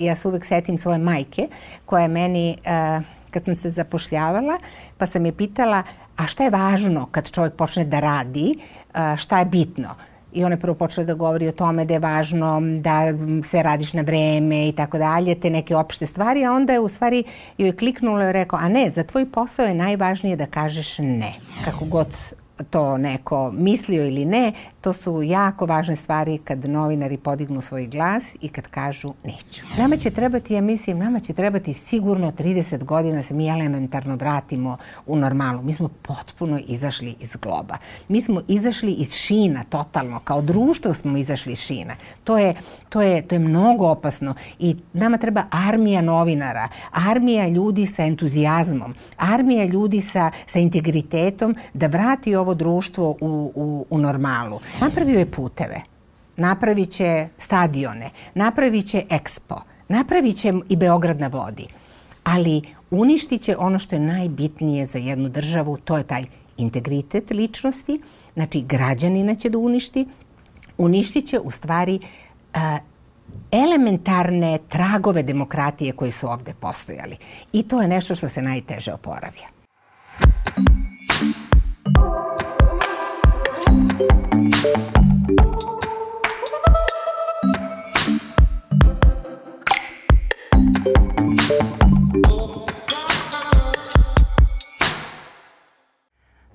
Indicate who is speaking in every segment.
Speaker 1: Ja se uvek setim svoje majke koja je meni, uh, kad sam se zapošljavala, pa sam je pitala a šta je važno kad čovjek počne da radi, uh, šta je bitno? i ona je prvo počela da govori o tome da je važno da se radiš na vreme i tako dalje, te neke opšte stvari, a onda je u stvari joj kliknulo i rekao, a ne, za tvoj posao je najvažnije da kažeš ne. Kako god to neko mislio ili ne, to su jako važne stvari kad novinari podignu svoj glas i kad kažu neću. Nama će trebati, ja mislim, nama će trebati sigurno 30 godina da se mi elementarno vratimo u normalu. Mi smo potpuno izašli iz globa. Mi smo izašli iz šina totalno. Kao društvo smo izašli iz šina. To je, to je, to je mnogo opasno i nama treba armija novinara, armija ljudi sa entuzijazmom, armija ljudi sa, sa integritetom da vrati ovo društvo u, u, u normalu. Napravio je puteve, napravit će stadione, napravit će ekspo, napravit će i Beograd na vodi, ali uništit će ono što je najbitnije za jednu državu, to je taj integritet ličnosti, znači građanina će da uništi, uništit će u stvari uh, elementarne tragove demokratije koji su ovde postojali. I to je nešto što se najteže oporavlja.
Speaker 2: Thank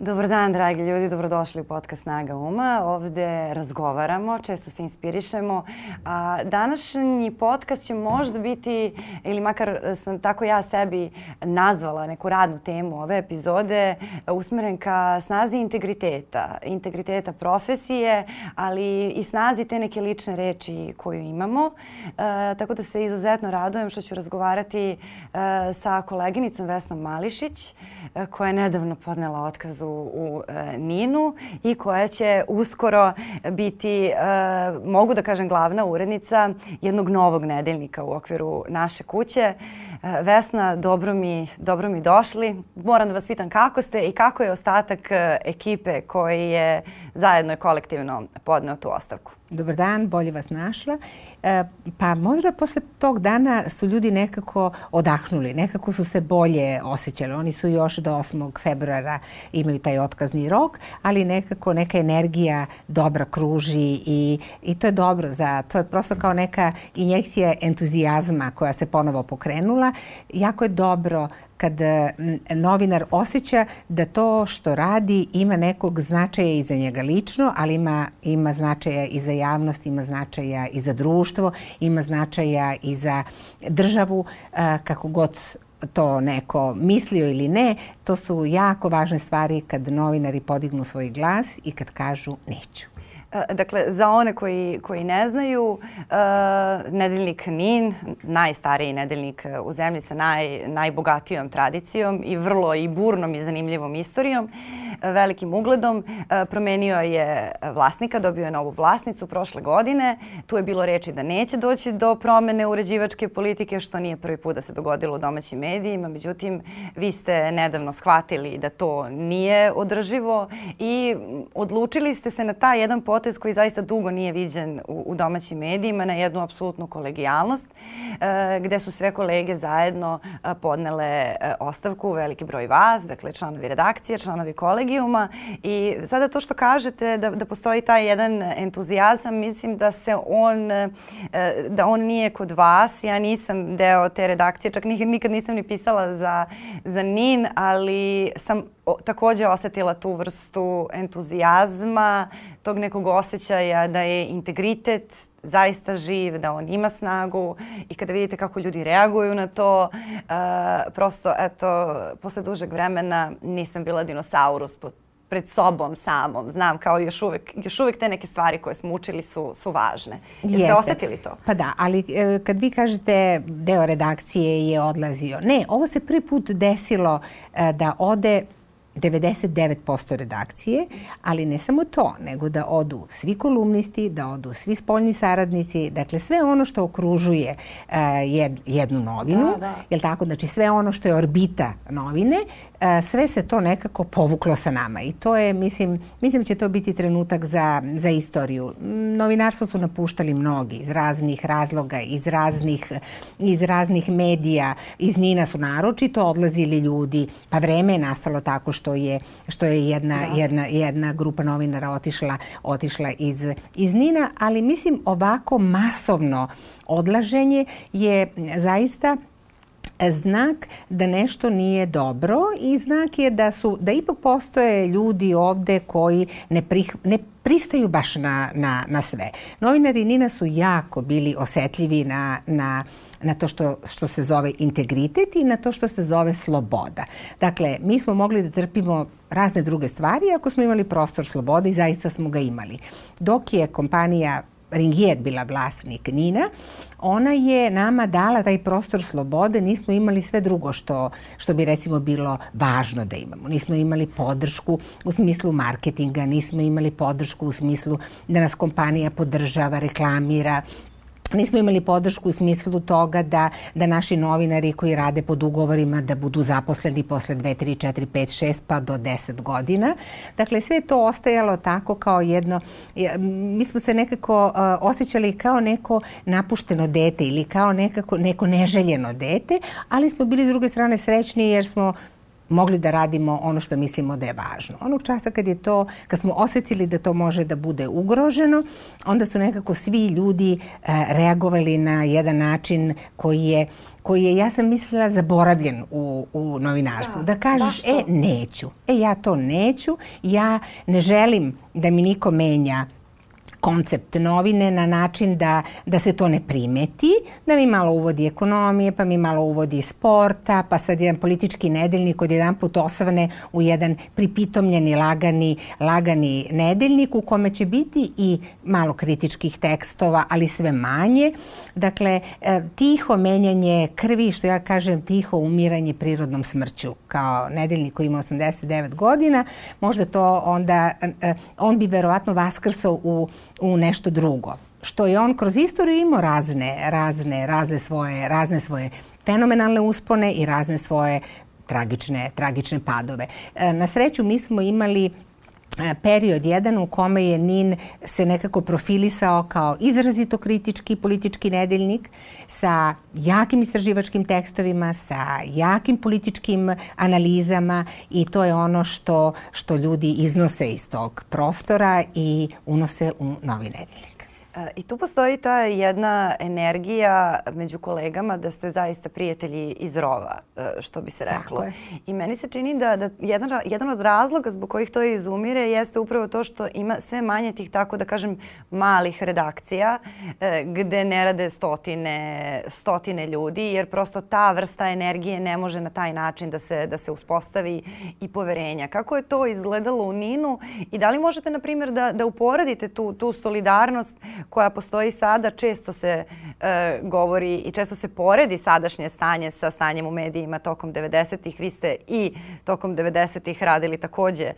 Speaker 2: Dobar dan, dragi ljudi, dobrodošli u podcast Snaga Uma. Ovde razgovaramo, često se inspirišemo. A današnji podcast će možda biti, ili makar sam tako ja sebi nazvala neku radnu temu ove epizode, usmeren ka snazi integriteta. Integriteta profesije, ali i snazi te neke lične reči koju imamo. E, tako da se izuzetno radujem što ću razgovarati e, sa koleginicom Vesnom Mališić, e, koja je nedavno podnela otkaz u e, Ninu i koja će uskoro biti, e, mogu da kažem, glavna urednica jednog novog nedeljnika u okviru naše kuće. E, Vesna, dobro mi, dobro mi došli. Moram da vas pitam kako ste i kako je ostatak ekipe koji je zajedno i kolektivno podneo tu ostavku.
Speaker 1: Dobar dan, bolje vas našla. E, pa možda posle tog dana su ljudi nekako odahnuli, nekako su se bolje osjećali. Oni su još do 8. februara imaju taj otkazni rok, ali nekako neka energija dobra kruži i, i to je dobro. Za, to je prosto kao neka injekcija entuzijazma koja se ponovo pokrenula. Jako je dobro kad novinar osjeća da to što radi ima nekog značaja i za njega lično, ali ima, ima značaja i za javnost, ima značaja i za društvo, ima značaja i za državu, kako god to neko mislio ili ne, to su jako važne stvari kad novinari podignu svoj glas i kad kažu neću.
Speaker 2: E, dakle, za one koji, koji ne znaju, uh, nedeljnik NIN, najstariji nedeljnik u zemlji sa naj, najbogatijom tradicijom i vrlo i burnom i zanimljivom istorijom, velikim ugledom, uh, promenio je vlasnika, dobio je novu vlasnicu prošle godine. Tu je bilo reči da neće doći do promene uređivačke politike, što nije prvi put da se dogodilo u domaćim medijima. Međutim, vi ste nedavno shvatili da to nije održivo i odlučili ste se na taj jedan pot potez koji zaista dugo nije viđen u, u domaćim medijima na jednu apsolutnu kolegijalnost e, gde su sve kolege zajedno e, podnele e, ostavku, veliki broj vas, dakle članovi redakcije, članovi kolegijuma i sada to što kažete da, da postoji taj jedan entuzijazam, mislim da se on, e, da on nije kod vas. Ja nisam deo te redakcije, čak nikad nisam ni pisala za, za NIN, ali sam o, takođe osetila tu vrstu entuzijazma, tog nekog osjećaja da je integritet zaista živ, da on ima snagu i kada vidite kako ljudi reaguju na to, uh, prosto, eto, posle dužeg vremena nisam bila dinosaurus pod pred sobom samom. Znam kao još uvek, još uvek te neke stvari koje smo učili su, su važne. Jeste, Jeste osetili to?
Speaker 1: Pa da, ali e, kad vi kažete deo redakcije je odlazio. Ne, ovo se prvi put desilo e, da ode 99% redakcije, ali ne samo to, nego da odu svi kolumnisti, da odu svi spoljni saradnici, dakle sve ono što okružuje uh, jed, jednu novinu, da, da. jel tako, znači sve ono što je orbita novine, uh, sve se to nekako povuklo sa nama i to je, mislim, mislim da će to biti trenutak za, za istoriju. Novinarstvo su napuštali mnogi iz raznih razloga, iz raznih, iz raznih medija, iz Nina su naročito odlazili ljudi, pa vreme je nastalo tako što je, što je jedna, da. jedna, jedna grupa novinara otišla, otišla iz, iz Nina, ali mislim ovako masovno odlaženje je zaista znak da nešto nije dobro i znak je da su da ipak postoje ljudi ovde koji ne, prih, ne pristaju baš na, na, na sve. Novinari Nina su jako bili osetljivi na, na, na to što, što se zove integritet i na to što se zove sloboda. Dakle, mi smo mogli da trpimo razne druge stvari ako smo imali prostor slobode i zaista smo ga imali. Dok je kompanija Ringier bila vlasnik Nina, ona je nama dala taj prostor slobode, nismo imali sve drugo što, što bi recimo bilo važno da imamo. Nismo imali podršku u smislu marketinga, nismo imali podršku u smislu da nas kompanija podržava, reklamira, Nismo imali podršku u smislu toga da, da naši novinari koji rade pod ugovorima da budu zaposleni posle 2, 3, 4, 5, 6 pa do 10 godina. Dakle, sve to ostajalo tako kao jedno, mi smo se nekako uh, osjećali kao neko napušteno dete ili kao nekako, neko neželjeno dete, ali smo bili s druge strane srećni jer smo mogli da radimo ono što mislimo da je važno. Onog časa kad je to, kad smo osetili da to može da bude ugroženo, onda su nekako svi ljudi e, reagovali na jedan način koji je koji je, ja sam mislila, zaboravljen u, u novinarstvu. Da, da kažeš, e, neću. E, ja to neću. Ja ne želim da mi niko menja koncept novine na način da, da se to ne primeti, da mi malo uvodi ekonomije, pa mi malo uvodi sporta, pa sad jedan politički nedeljnik od jedan put osvane u jedan pripitomljeni, lagani, lagani nedeljnik u kome će biti i malo kritičkih tekstova, ali sve manje. Dakle, e, tiho menjanje krvi, što ja kažem, tiho umiranje prirodnom smrću. Kao nedeljnik koji ima 89 godina, možda to onda, e, e, on bi verovatno vaskrsao u u nešto drugo. Što je on kroz istoriju imao razne, razne, razne svoje, razne svoje fenomenalne uspone i razne svoje tragične, tragične padove. E, na sreću mi smo imali period jedan u kome je NIN se nekako profilisao kao izrazito kritički politički nedeljnik sa jakim istraživačkim tekstovima, sa jakim političkim analizama i to je ono što, što ljudi iznose iz tog prostora i unose u novi nedeljnik.
Speaker 2: E, I tu postoji ta jedna energija među kolegama da ste zaista prijatelji iz rova, e, što bi se reklo. I meni se čini da, da jedan, jedan od razloga zbog kojih to izumire jeste upravo to što ima sve manje tih, tako da kažem, malih redakcija e, gde ne rade stotine, stotine ljudi, jer prosto ta vrsta energije ne može na taj način da se, da se uspostavi i poverenja. Kako je to izgledalo u Ninu i da li možete, na primjer, da, da uporedite tu, tu solidarnost koja postoji sada, često se e, govori i često se poredi sadašnje stanje sa stanjem u medijima tokom 90-ih. Vi ste i tokom 90-ih radili takođe e,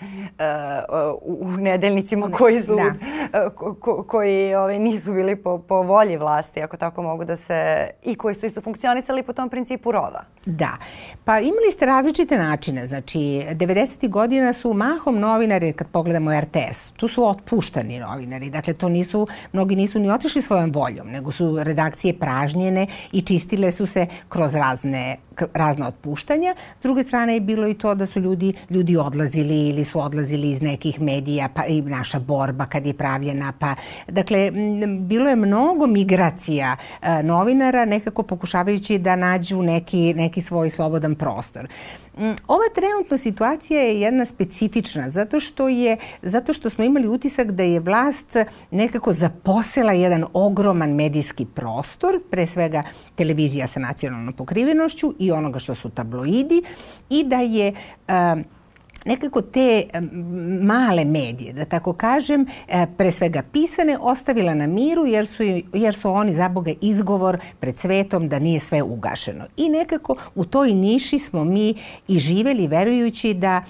Speaker 2: u, u nedeljnicima koji su da. e, ko, koji ovaj, nisu bili po, po volji vlasti, ako tako mogu da se, i koji su isto funkcionisali po tom principu rova.
Speaker 1: Da. Pa imali ste različite načine. Znači, 90. godina su mahom novinari, kad pogledamo RTS, tu su otpuštani novinari. Dakle, to nisu mnogi mnogi nisu ni otišli svojom voljom, nego su redakcije pražnjene i čistile su se kroz razne razna otpuštanja. S druge strane je bilo i to da su ljudi, ljudi odlazili ili su odlazili iz nekih medija, pa i naša borba kad je pravljena. Pa, dakle, bilo je mnogo migracija e, novinara nekako pokušavajući da nađu neki, neki svoj slobodan prostor. Ova trenutna situacija je jedna specifična zato što je zato što smo imali utisak da je vlast nekako zaposela jedan ogroman medijski prostor, pre svega televizija sa nacionalnom pokrivenošću i onoga što su tabloidi i da je uh, nekako te male medije, da tako kažem, e, pre svega pisane, ostavila na miru jer su, jer su oni za Boga izgovor pred svetom da nije sve ugašeno. I nekako u toj niši smo mi i živeli verujući da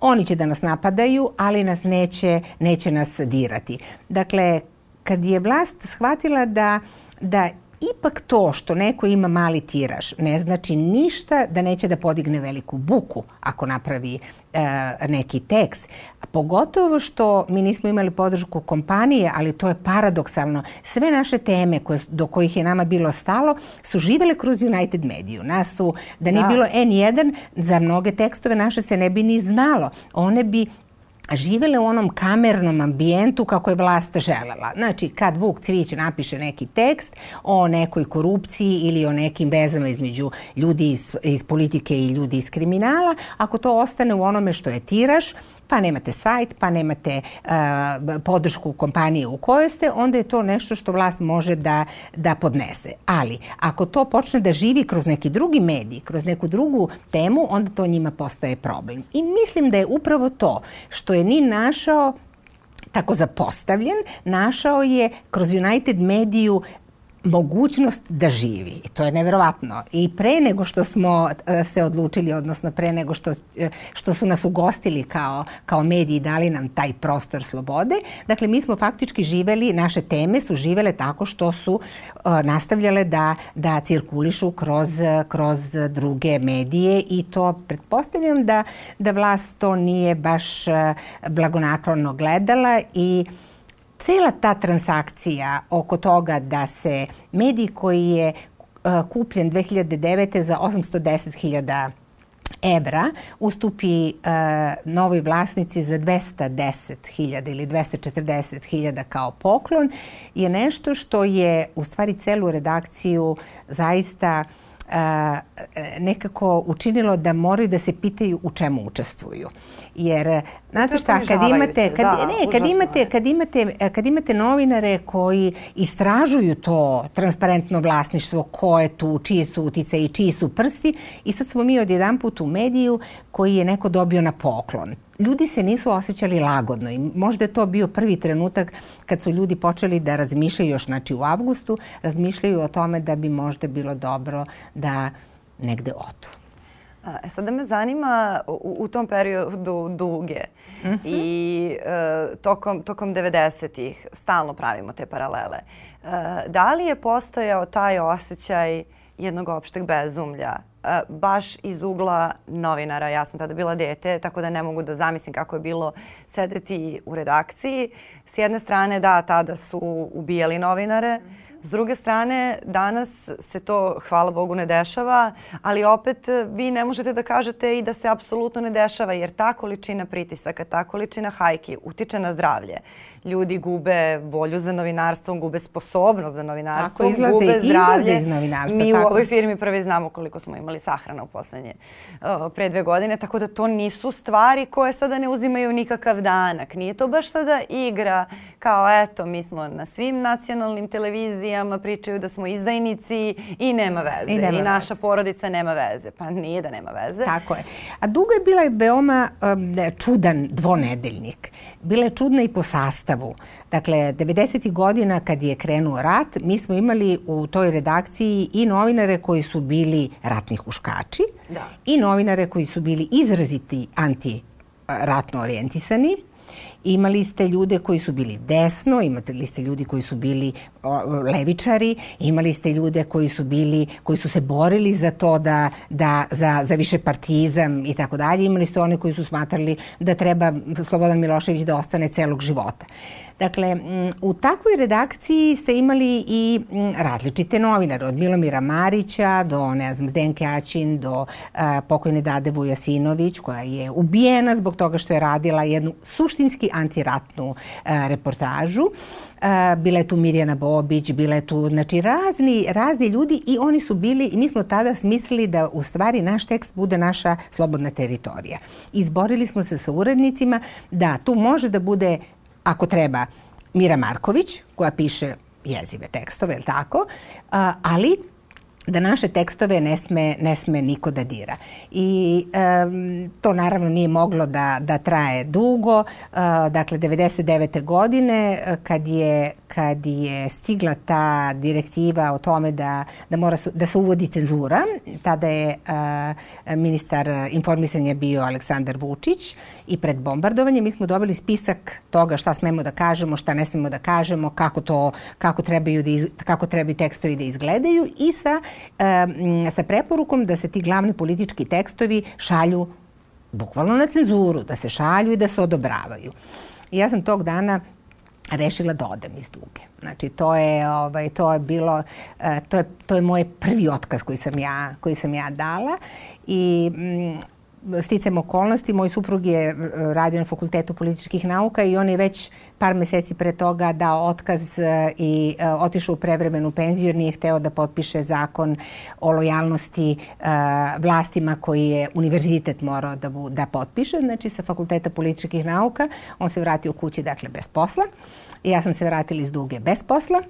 Speaker 1: oni će da nas napadaju, ali nas neće, neće nas dirati. Dakle, kad je vlast shvatila da, da ipak to što neko ima mali tiraž ne znači ništa da neće da podigne veliku buku ako napravi e, neki tekst. Pogotovo što mi nismo imali podršku kompanije, ali to je paradoksalno. Sve naše teme koje, do kojih je nama bilo stalo su živele kroz United Mediju. Nas su, da nije da. bilo N1, za mnoge tekstove naše se ne bi ni znalo. One bi živele u onom kamernom ambijentu kako je vlast želela. Znači, kad Vuk Cvić napiše neki tekst o nekoj korupciji ili o nekim vezama između ljudi iz, iz politike i ljudi iz kriminala, ako to ostane u onome što je tiraž, pa nemate sajt, pa nemate uh, podršku kompanije u kojoj ste, onda je to nešto što vlast može da, da podnese. Ali ako to počne da živi kroz neki drugi medij, kroz neku drugu temu, onda to njima postaje problem. I mislim da je upravo to što je ni našao tako zapostavljen, našao je kroz United mediju mogućnost da živi. I to je neverovatno. I pre nego što smo e, se odlučili, odnosno pre nego što, e, što su nas ugostili kao, kao mediji i dali nam taj prostor slobode, dakle mi smo faktički živeli, naše teme su živele tako što su uh, nastavljale da, da cirkulišu kroz, kroz druge medije i to pretpostavljam da, da vlast to nije baš blagonaklono gledala i uh, cela ta transakcija oko toga da se medij koji je uh, kupljen 2009. za 810.000 evra ustupi uh, novoj vlasnici za 210.000 ili 240.000 kao poklon je nešto što je u stvari celu redakciju zaista uh, nekako učinilo da moraju da se pitaju u čemu učestvuju. Jer znate šta, kad imate kad da, ne, kad imate kad imate kad imate novinare koji istražuju to transparentno vlasništvo, ko je tu, čiji su utice i čiji su prsti i sad smo mi odjedan put u mediju koji je neko dobio na poklon ljudi se nisu osjećali lagodno i možda je to bio prvi trenutak kad su ljudi počeli da razmišljaju još znači u avgustu, razmišljaju o tome da bi možda bilo dobro da negde odu.
Speaker 2: E, sada me zanima u, u tom periodu duge mm -hmm. i e, tokom, tokom 90-ih stalno pravimo te paralele. E, da li je postojao taj osjećaj jednog opšteg bezumlja E, baš iz ugla novinara. Ja sam tada bila dete, tako da ne mogu da zamislim kako je bilo sedeti u redakciji. S jedne strane, da, tada su ubijali novinare. S druge strane, danas se to, hvala Bogu, ne dešava, ali opet vi ne možete da kažete i da se apsolutno ne dešava, jer ta količina pritisaka, ta količina hajki utiče na zdravlje ljudi gube volju za novinarstvom, gube sposobnost za novinarstvo, tako, izlaze, gube zdravlje.
Speaker 1: iz novinarstva.
Speaker 2: Mi tako. u ovoj firmi prvi znamo koliko smo imali sahrana u poslednje uh, pre dve godine, tako da to nisu stvari koje sada ne uzimaju nikakav danak. Nije to baš sada igra kao eto mi smo na svim nacionalnim televizijama pričaju da smo izdajnici i nema veze. I, nema I naša veze. porodica nema veze. Pa nije da nema veze.
Speaker 1: Tako je. A dugo je bila veoma um, čudan dvonedeljnik. Bila je čudna i po sastavu sastavu. Dakle, 90. godina kad je krenuo rat, mi smo imali u toj redakciji i novinare koji su bili ratni huškači da. i novinare koji su bili izraziti anti-ratno orijentisani Imali ste ljude koji su bili desno, imali ste ljudi koji su bili levičari, imali ste ljude koji su bili koji su se borili za to da, da za, za više partizam i tako dalje. Imali ste one koji su smatrali da treba Slobodan Milošević da ostane celog života. Dakle, u takvoj redakciji ste imali i različite novinare, od Milomira Marića do, ne znam, Zdenke Aćin, do uh, pokojne Dade Vujasinović, koja je ubijena zbog toga što je radila jednu suštinski antiratnu uh, reportažu. Uh, bila je tu Mirjana Bobić, bila je tu, znači, razni, razni ljudi i oni su bili, i mi smo tada smislili da u stvari naš tekst bude naša slobodna teritorija. Izborili smo se sa urednicima da tu može da bude ako treba, Mira Marković, koja piše jezive tekstove, je tako? ali da naše tekstove ne sme, ne sme niko da dira. I um, to naravno nije moglo da, da traje dugo. Uh, dakle, 99. godine kad je, kad je stigla ta direktiva o tome da, da, mora su, da se uvodi cenzura, tada je uh, ministar informisanja bio Aleksandar Vučić i pred bombardovanje mi smo dobili spisak toga šta smemo da kažemo, šta ne smemo da kažemo, kako to, kako trebaju, da iz, kako trebaju tekstovi da izgledaju i sa sa preporukom da se ti glavni politički tekstovi šalju bukvalno na cenzuru, da se šalju i da se odobravaju. I ja sam tog dana rešila da odem iz duge. Znači to je ovaj to je bilo e, to je to je moj prvi otkaz koji sam ja koji sam ja dala i mm, sticam okolnosti, moj suprug je e, radio na Fakultetu političkih nauka i on je već par meseci pre toga dao otkaz e, i e, otišao u prevremenu penziju jer nije hteo da potpiše zakon o lojalnosti vlastima koji je univerzitet morao da, da potpiše, znači sa Fakulteta političkih nauka. On se vratio kući, dakle, bez posla. Ja sam se vratila iz duge bez posla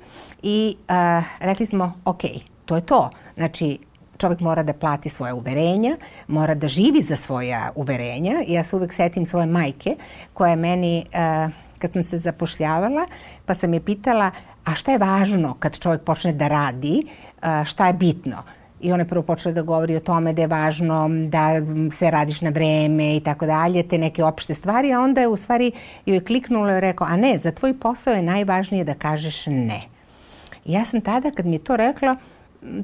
Speaker 1: i uh, rekli smo, ok, to je to. Znači, čovek mora da plati svoje uverenja, mora da živi za svoja uverenja. Ja se uvek setim svoje majke koja je meni, uh, kad sam se zapošljavala, pa sam je pitala, a šta je važno kad čovjek počne da radi, uh, šta je bitno? I ona je prvo počela da govori o tome da je važno da se radiš na vreme i tako dalje, te neke opšte stvari, a onda je u stvari joj kliknulo i rekao, a ne, za tvoj posao je najvažnije da kažeš ne. I ja sam tada, kad mi je to rekla,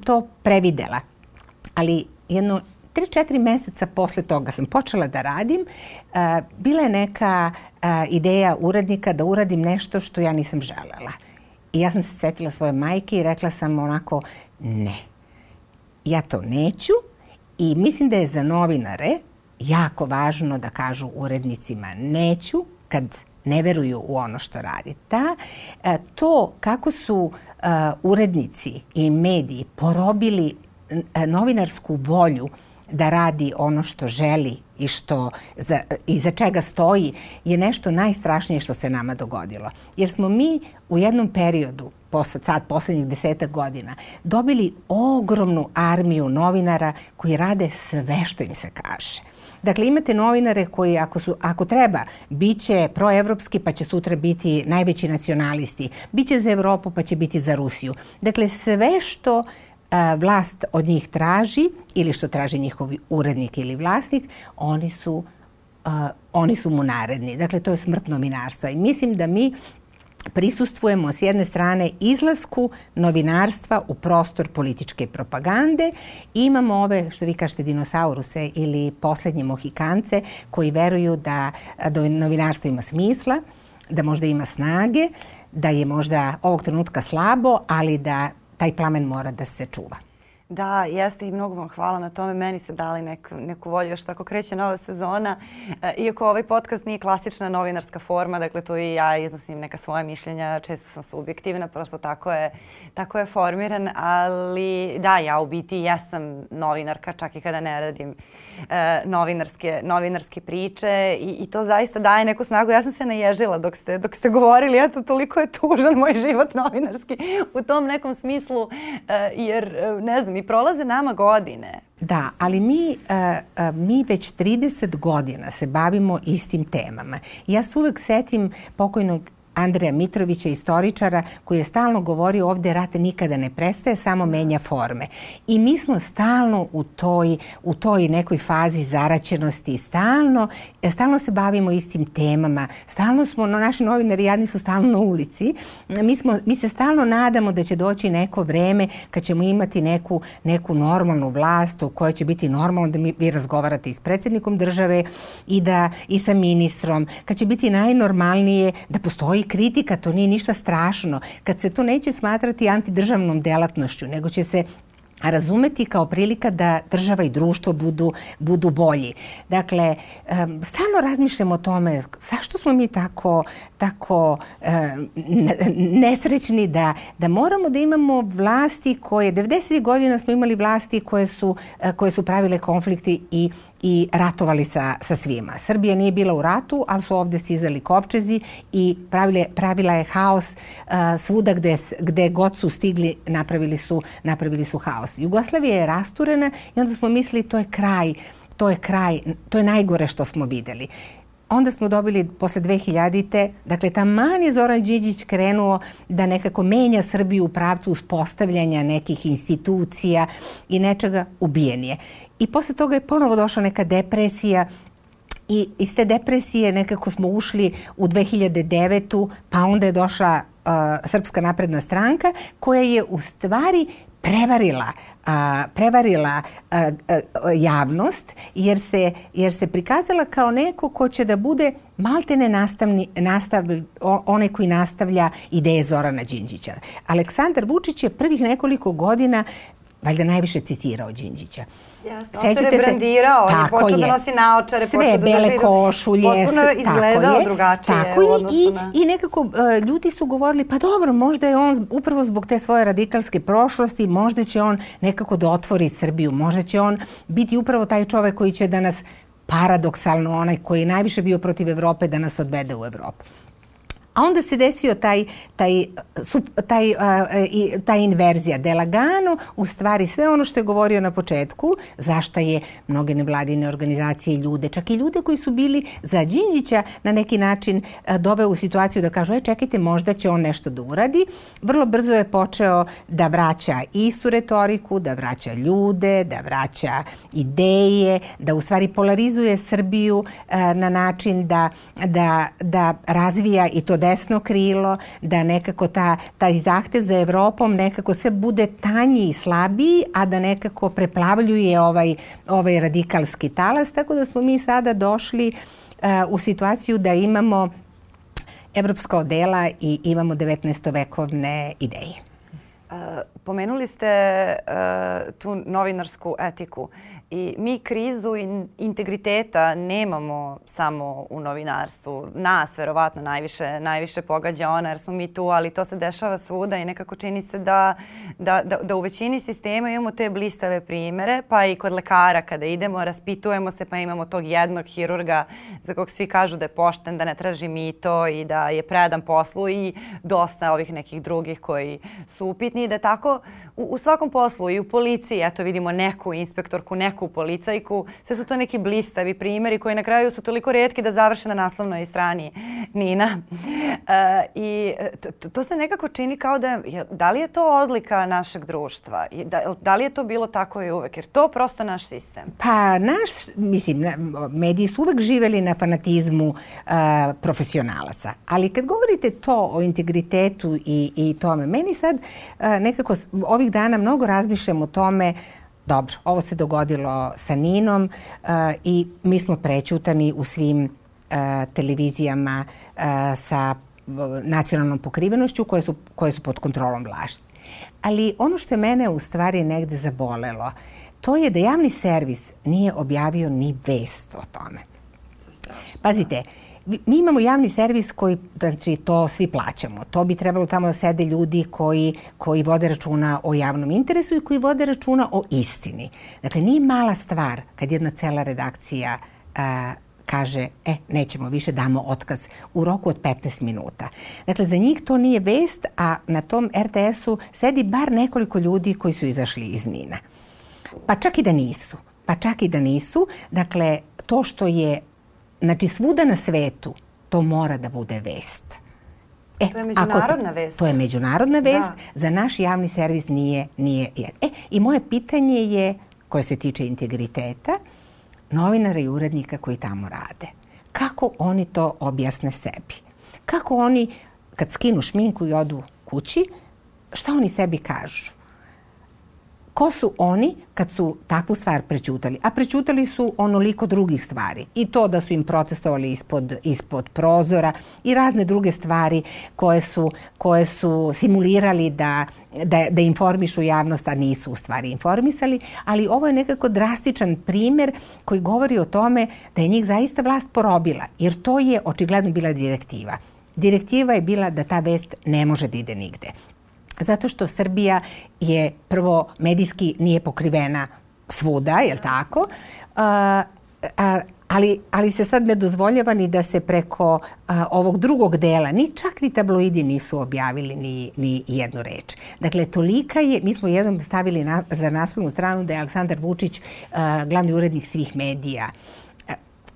Speaker 1: to previdela ali jedno 3-4 meseca posle toga sam počela da radim, uh, bila je neka uh, ideja urednika da uradim nešto što ja nisam želela. I ja sam se setila svoje majke i rekla sam onako, ne, ja to neću i mislim da je za novinare jako važno da kažu urednicima neću kad ne veruju u ono što radi. Ta, uh, to kako su uh, urednici i mediji porobili E, novinarsku volju da radi ono što želi i što za, i za čega stoji je nešto najstrašnije što se nama dogodilo. Jer smo mi u jednom periodu, posle, sad poslednjih desetak godina, dobili ogromnu armiju novinara koji rade sve što im se kaže. Dakle, imate novinare koji ako, su, ako treba, bit će proevropski pa će sutra biti najveći nacionalisti, bit će za Evropu pa će biti za Rusiju. Dakle, sve što vlast od njih traži ili što traži njihov urednik ili vlasnik, oni su, uh, oni su mu naredni. Dakle, to je smrt novinarstva. I mislim da mi prisustvujemo s jedne strane izlasku novinarstva u prostor političke propagande. Imamo ove, što vi kažete, dinosauruse ili poslednje mohikance koji veruju da, da novinarstvo ima smisla, da možda ima snage, da je možda ovog trenutka slabo, ali da taj plamen mora da se čuva.
Speaker 2: Da, jeste i mnogo vam hvala na tome. Meni se dali neku, neku volju još tako kreće nova sezona. E, iako ovaj podcast nije klasična novinarska forma, dakle tu i ja iznosim neka svoja mišljenja, često sam subjektivna, prosto tako je, tako je formiran, ali da, ja u biti jesam novinarka čak i kada ne radim e, novinarske, novinarske priče i, i to zaista daje neku snagu. Ja sam se naježila dok ste, dok ste govorili, eto toliko je tužan moj život novinarski u tom nekom smislu, e, jer e, ne znam, i prolaze nama godine.
Speaker 1: Da, ali mi, uh, mi već 30 godina se bavimo istim temama. Ja se uvek setim pokojnog Andreja Mitrovića, istoričara, koji je stalno govorio ovde rat nikada ne prestaje, samo menja forme. I mi smo stalno u toj, u toj nekoj fazi zaraćenosti, stalno, stalno se bavimo istim temama, stalno smo, no, naši novinari jadni su stalno na ulici, mi, smo, mi se stalno nadamo da će doći neko vreme kad ćemo imati neku, neku normalnu vlast u kojoj će biti normalno da mi, vi razgovarate i s predsjednikom države i, da, i sa ministrom, kad će biti najnormalnije da postoji kritika, to nije ništa strašno. Kad se to neće smatrati antidržavnom delatnošću, nego će se razumeti kao prilika da država i društvo budu, budu bolji. Dakle, stalno razmišljamo o tome zašto smo mi tako, tako nesrećni da, da moramo da imamo vlasti koje, 90. godina smo imali vlasti koje su, koje su pravile konflikti i i ratovali sa, sa svima. Srbija nije bila u ratu, ali su ovde stizali kovčezi i pravile, pravila je haos uh, svuda gde, gde god su stigli napravili su, napravili su haos. Haos. Jugoslavija je rasturena i onda smo mislili to je kraj, to je kraj, to je najgore što smo videli. Onda smo dobili posle 2000-te, dakle taman je Zoran Đinđić krenuo da nekako menja Srbiju u pravcu uspostavljanja nekih institucija i nečega ubijen je. I posle toga je ponovo došla neka depresija, I iz te depresije nekako smo ušli u 2009. pa onda je došla uh, Srpska napredna stranka koja je u stvari prevarila a, prevarila a, a, javnost jer se, jer se prikazala kao neko ko će da bude maltene nastavni, nastav, onaj koji nastavlja ideje Zorana Đinđića. Aleksandar Vučić je prvih nekoliko godina valjda najviše citirao Đinđića.
Speaker 2: Jeste, on se rebrandirao, on je počeo da nosi naočare,
Speaker 1: Sve, počeo da bele drži, košulje,
Speaker 2: potpuno je izgledao drugačije
Speaker 1: tako
Speaker 2: odnosu
Speaker 1: i,
Speaker 2: na...
Speaker 1: I nekako uh, ljudi su govorili, pa dobro, možda je on upravo zbog te svoje radikalske prošlosti, možda će on nekako da otvori Srbiju, možda će on biti upravo taj čovek koji će da nas paradoksalno onaj koji je najviše bio protiv Evrope da nas odvede u Evropu. A onda se desio taj, taj, taj, taj, ta inverzija. Delagano, u stvari sve ono što je govorio na početku, zašta je mnoge nevladine organizacije i ljude, čak i ljude koji su bili za Đinđića na neki način doveo u situaciju da kažu, aj čekajte, možda će on nešto da uradi. Vrlo brzo je počeo da vraća istu retoriku, da vraća ljude, da vraća ideje, da u stvari polarizuje Srbiju na način da, da, da razvija i to desno krilo, da nekako ta, taj zahtev za Evropom nekako sve bude tanji i slabiji, a da nekako preplavljuje ovaj, ovaj radikalski talas, tako da smo mi sada došli uh, u situaciju da imamo evropska odela i imamo 19. vekovne ideje.
Speaker 2: Pomenuli ste uh, tu novinarsku etiku. I mi krizu in integriteta nemamo samo u novinarstvu. Nas verovatno najviše, najviše pogađa ona jer smo mi tu, ali to se dešava svuda i nekako čini se da, da, da, da u većini sistema imamo te blistave primere, pa i kod lekara kada idemo, raspitujemo se pa imamo tog jednog hirurga za kog svi kažu da je pošten, da ne traži mito i da je predan poslu i dosta ovih nekih drugih koji su upitni i da tako u, u svakom poslu i u policiji, eto vidimo neku inspektorku, neku policajku, sve su to neki blistavi primjeri koji na kraju su toliko redki da završe na naslovnoj strani Nina. E, I to, to se nekako čini kao da, da li je to odlika našeg društva? Da, da li je to bilo tako i uvek? Jer to prosto naš sistem.
Speaker 1: Pa naš, mislim, mediji su uvek živeli na fanatizmu uh, profesionalaca. Ali kad govorite to o integritetu i, i tome, meni sad uh, nekako ovih ovih dana mnogo razmišljam o tome dobro, ovo se dogodilo sa Ninom uh, i mi smo prećutani u svim uh, televizijama uh, sa nacionalnom pokrivenošću koje su, koje su pod kontrolom vlasti. Ali ono što je mene u stvari negde zabolelo, to je da javni servis nije objavio ni vest o tome. Pazite, uh, mi imamo javni servis koji, znači to svi plaćamo. To bi trebalo tamo da sede ljudi koji, koji vode računa o javnom interesu i koji vode računa o istini. Dakle, nije mala stvar kad jedna cela redakcija a, kaže, e, nećemo više, damo otkaz u roku od 15 minuta. Dakle, za njih to nije vest, a na tom RTS-u sedi bar nekoliko ljudi koji su izašli iz Nina. Pa čak i da nisu. Pa čak i da nisu. Dakle, to što je Znači, svuda na svetu to mora da bude vest.
Speaker 2: E, to je međunarodna vest.
Speaker 1: To je međunarodna da. vest. Da. Za naš javni servis nije, nije. E, i moje pitanje je, koje se tiče integriteta, novinara i urednika koji tamo rade. Kako oni to objasne sebi? Kako oni, kad skinu šminku i odu kući, šta oni sebi kažu? Ko su oni kad su takvu stvar prećutali? A prećutali su onoliko drugih stvari. I to da su im protestovali ispod, ispod prozora i razne druge stvari koje su, koje su simulirali da, da, da informišu javnost, a nisu u stvari informisali. Ali ovo je nekako drastičan primer koji govori o tome da je njih zaista vlast porobila. Jer to je očigledno bila direktiva. Direktiva je bila da ta vest ne može da ide nigde. Zato što Srbija je prvo medijski nije pokrivena svuda, je li tako? A, a, ali, ali se sad ne dozvoljava ni da se preko a, ovog drugog dela, ni čak ni tabloidi nisu objavili ni, ni jednu reč. Dakle, tolika je, mi smo jednom stavili na, za naslovnu stranu da je Aleksandar Vučić a, glavni urednik svih medija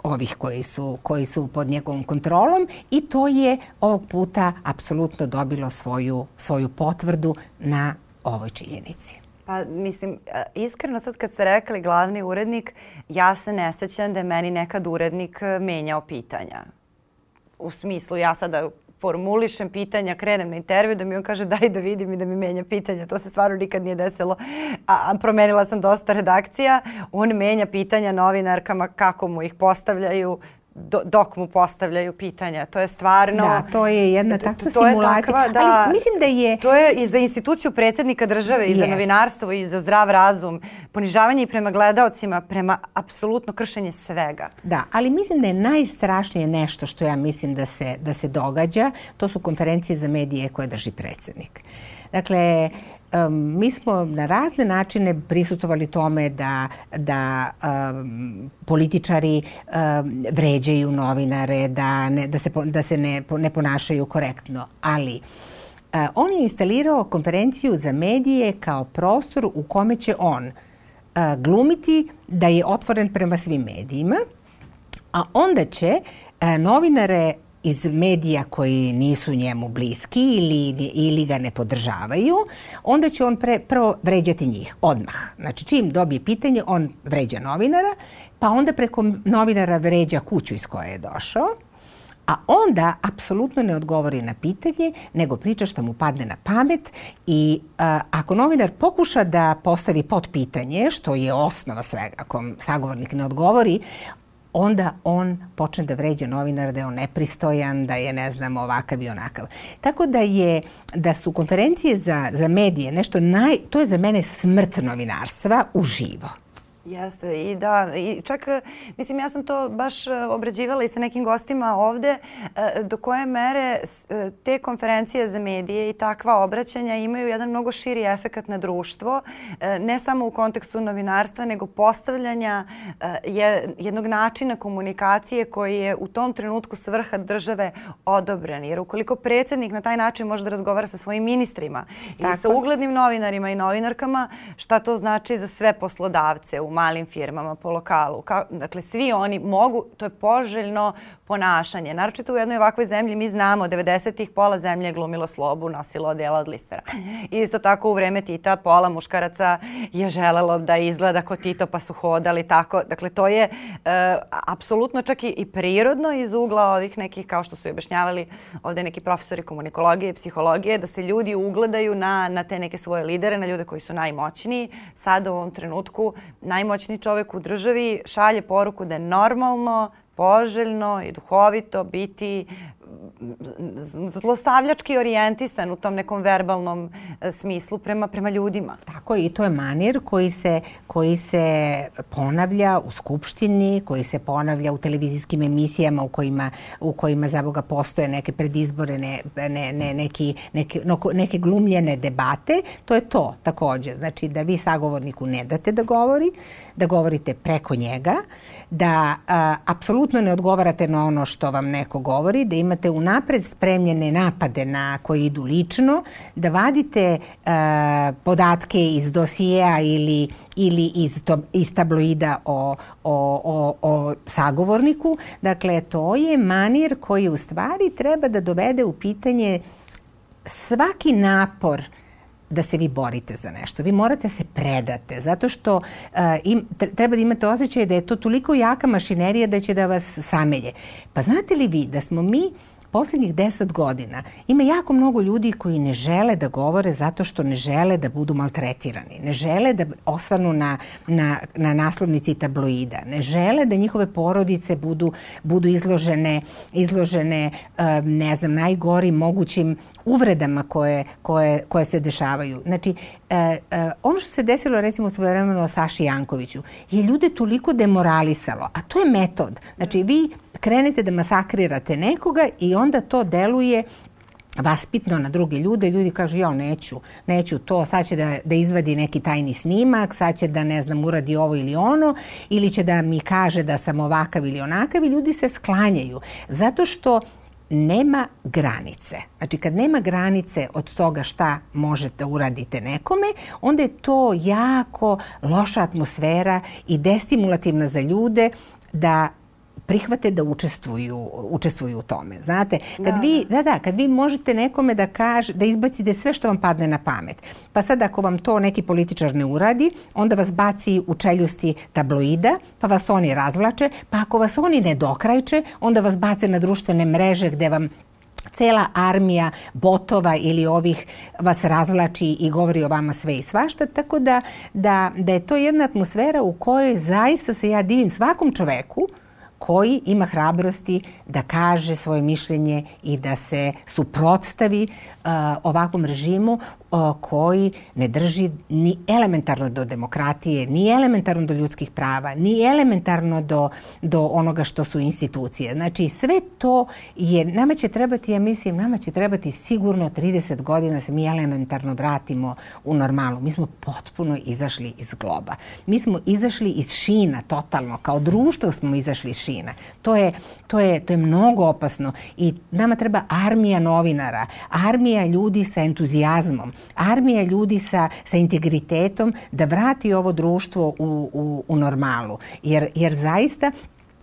Speaker 1: ovih koji su, koji su pod njegovom kontrolom i to je ovog puta apsolutno dobilo svoju, svoju potvrdu na ovoj činjenici.
Speaker 2: Pa mislim, e, iskreno sad kad ste rekli glavni urednik, ja se ne sećam da je meni nekad urednik e, menjao pitanja. U smislu, ja sada formulišem pitanja, krenem na intervju da mi on kaže daj da vidim i da mi menja pitanja. To se stvarno nikad nije desilo. A, a promenila sam dosta redakcija. On menja pitanja novinarkama kako mu ih postavljaju do, dok mu postavljaju pitanja. To je stvarno...
Speaker 1: Da, to je jedna takva to simulacija. Je takva, da, Ali mislim da je...
Speaker 2: To je i za instituciju predsednika države, i za novinarstvo, i za zdrav razum. Ponižavanje i prema gledaocima, prema apsolutno kršenje svega.
Speaker 1: Da, ali mislim da je najstrašnije nešto što ja mislim da se, da se događa, to su konferencije za medije koje drži predsednik. Dakle, um, mi smo na razne načine prisutovali tome da, da um, političari um, vređaju novinare, da, ne, da se, da se ne, ne ponašaju korektno. Ali uh, on je instalirao konferenciju za medije kao prostor u kome će on uh, glumiti da je otvoren prema svim medijima, a onda će uh, novinare iz medija koji nisu njemu bliski ili, ili ga ne podržavaju, onda će on pre, prvo vređati njih odmah. Znači čim dobije pitanje, on vređa novinara, pa onda preko novinara vređa kuću iz koje je došao, a onda apsolutno ne odgovori na pitanje, nego priča što mu padne na pamet i a, ako novinar pokuša da postavi pod pitanje, što je osnova svega, ako sagovornik ne odgovori, onda on počne da vređa novinara da je on nepristojan, da je ne znam ovakav i onakav. Tako da je da su konferencije za, za medije nešto naj, to je za mene smrt novinarstva uživo.
Speaker 2: Jeste i da, i čak, mislim, ja sam to baš e, obrađivala i sa nekim gostima ovde, e, do koje mere e, te konferencije za medije i takva obraćanja imaju jedan mnogo širi efekat na društvo, ne samo u kontekstu novinarstva, nego postavljanja jednog načina komunikacije koji je u tom trenutku svrha države odobren. Jer ukoliko predsednik na taj način može da razgovara sa svojim ministrima Tako. i sa uglednim novinarima i novinarkama, šta to znači za sve poslodavce u malim firmama po lokalu. Ka, dakle, svi oni mogu, to je poželjno ponašanje. Naročito u jednoj ovakvoj zemlji mi znamo 90-ih pola zemlje je glumilo slobu, nosilo odela od listera. Isto tako u vreme Tita pola muškaraca je želelo da izgleda kao Tito pa su hodali tako. Dakle, to je e, apsolutno čak i, i prirodno iz ugla ovih nekih, kao što su i objašnjavali ovde neki profesori komunikologije psihologije, da se ljudi ugledaju na, na te neke svoje lidere, na ljude koji su najmoćniji. Sada u ovom trenutku najmoćniji čovek u državi šalje poruku da je normalno poželjno i duhovito biti zlostavljački orijentisan u tom nekom verbalnom e, smislu prema, prema ljudima.
Speaker 1: Tako i to je manir koji se, koji se ponavlja u Skupštini, koji se ponavlja u televizijskim emisijama u kojima, u kojima za Boga postoje neke predizbore, ne, ne, ne, neki, neke, neke glumljene debate. To je to takođe. Znači da vi sagovorniku ne date da govori, da govorite preko njega, da a, apsolutno ne odgovarate na ono što vam neko govori, da imate imate unapred spremljene napade na koji idu lično, da vadite uh, podatke iz dosijeja ili, ili iz, to, iz tabloida o, o, o, o sagovorniku. Dakle, to je manir koji u stvari treba da dovede u pitanje svaki napor da se vi borite za nešto. Vi morate se predate, zato što uh, im, treba da imate osjećaj da je to toliko jaka mašinerija da će da vas samelje. Pa znate li vi da smo mi poslednjih deset godina ima jako mnogo ljudi koji ne žele da govore zato što ne žele da budu maltretirani, ne žele da osvanu na, na, na naslovnici tabloida, ne žele da njihove porodice budu, budu izložene, izložene ne znam, najgorim mogućim uvredama koje, koje, koje se dešavaju. Znači, e, e, ono što se desilo recimo svojevremeno Saši Jankoviću je ljude toliko demoralisalo, a to je metod. Znači, vi krenete da masakrirate nekoga i onda to deluje vaspitno na druge ljude, ljudi kažu ja neću, neću to, sad će da, da izvadi neki tajni snimak, sad će da ne znam uradi ovo ili ono, ili će da mi kaže da sam ovakav ili onakav i ljudi se sklanjaju. Zato što nema granice. Znači kad nema granice od toga šta možete uradite nekome, onda je to jako loša atmosfera i destimulativna za ljude da prihvate da učestvuju, učestvuju u tome. Znate, kad da, vi, da. da, da, kad vi možete nekome da kaže, da izbacite sve što vam padne na pamet. Pa sad ako vam to neki političar ne uradi, onda vas baci u čeljusti tabloida, pa vas oni razvlače, pa ako vas oni ne dokrajče, onda vas bace na društvene mreže gde vam cela armija botova ili ovih vas razvlači i govori o vama sve i svašta, tako da, da, da je to jedna atmosfera u kojoj zaista se ja divim svakom čoveku koji ima hrabrosti da kaže svoje mišljenje i da se suprotstavi uh, ovakvom režimu koji ne drži ni elementarno do demokratije, ni elementarno do ljudskih prava, ni elementarno do, do onoga što su institucije. Znači sve to je, nama će trebati, ja mislim, nama će trebati sigurno 30 godina da se mi elementarno vratimo u normalu. Mi smo potpuno izašli iz globa. Mi smo izašli iz šina totalno, kao društvo smo izašli iz šina. To je, to je, to je mnogo opasno i nama treba armija novinara, armija ljudi sa entuzijazmom, armija ljudi sa, sa integritetom da vrati ovo društvo u, u, u normalu. Jer, jer zaista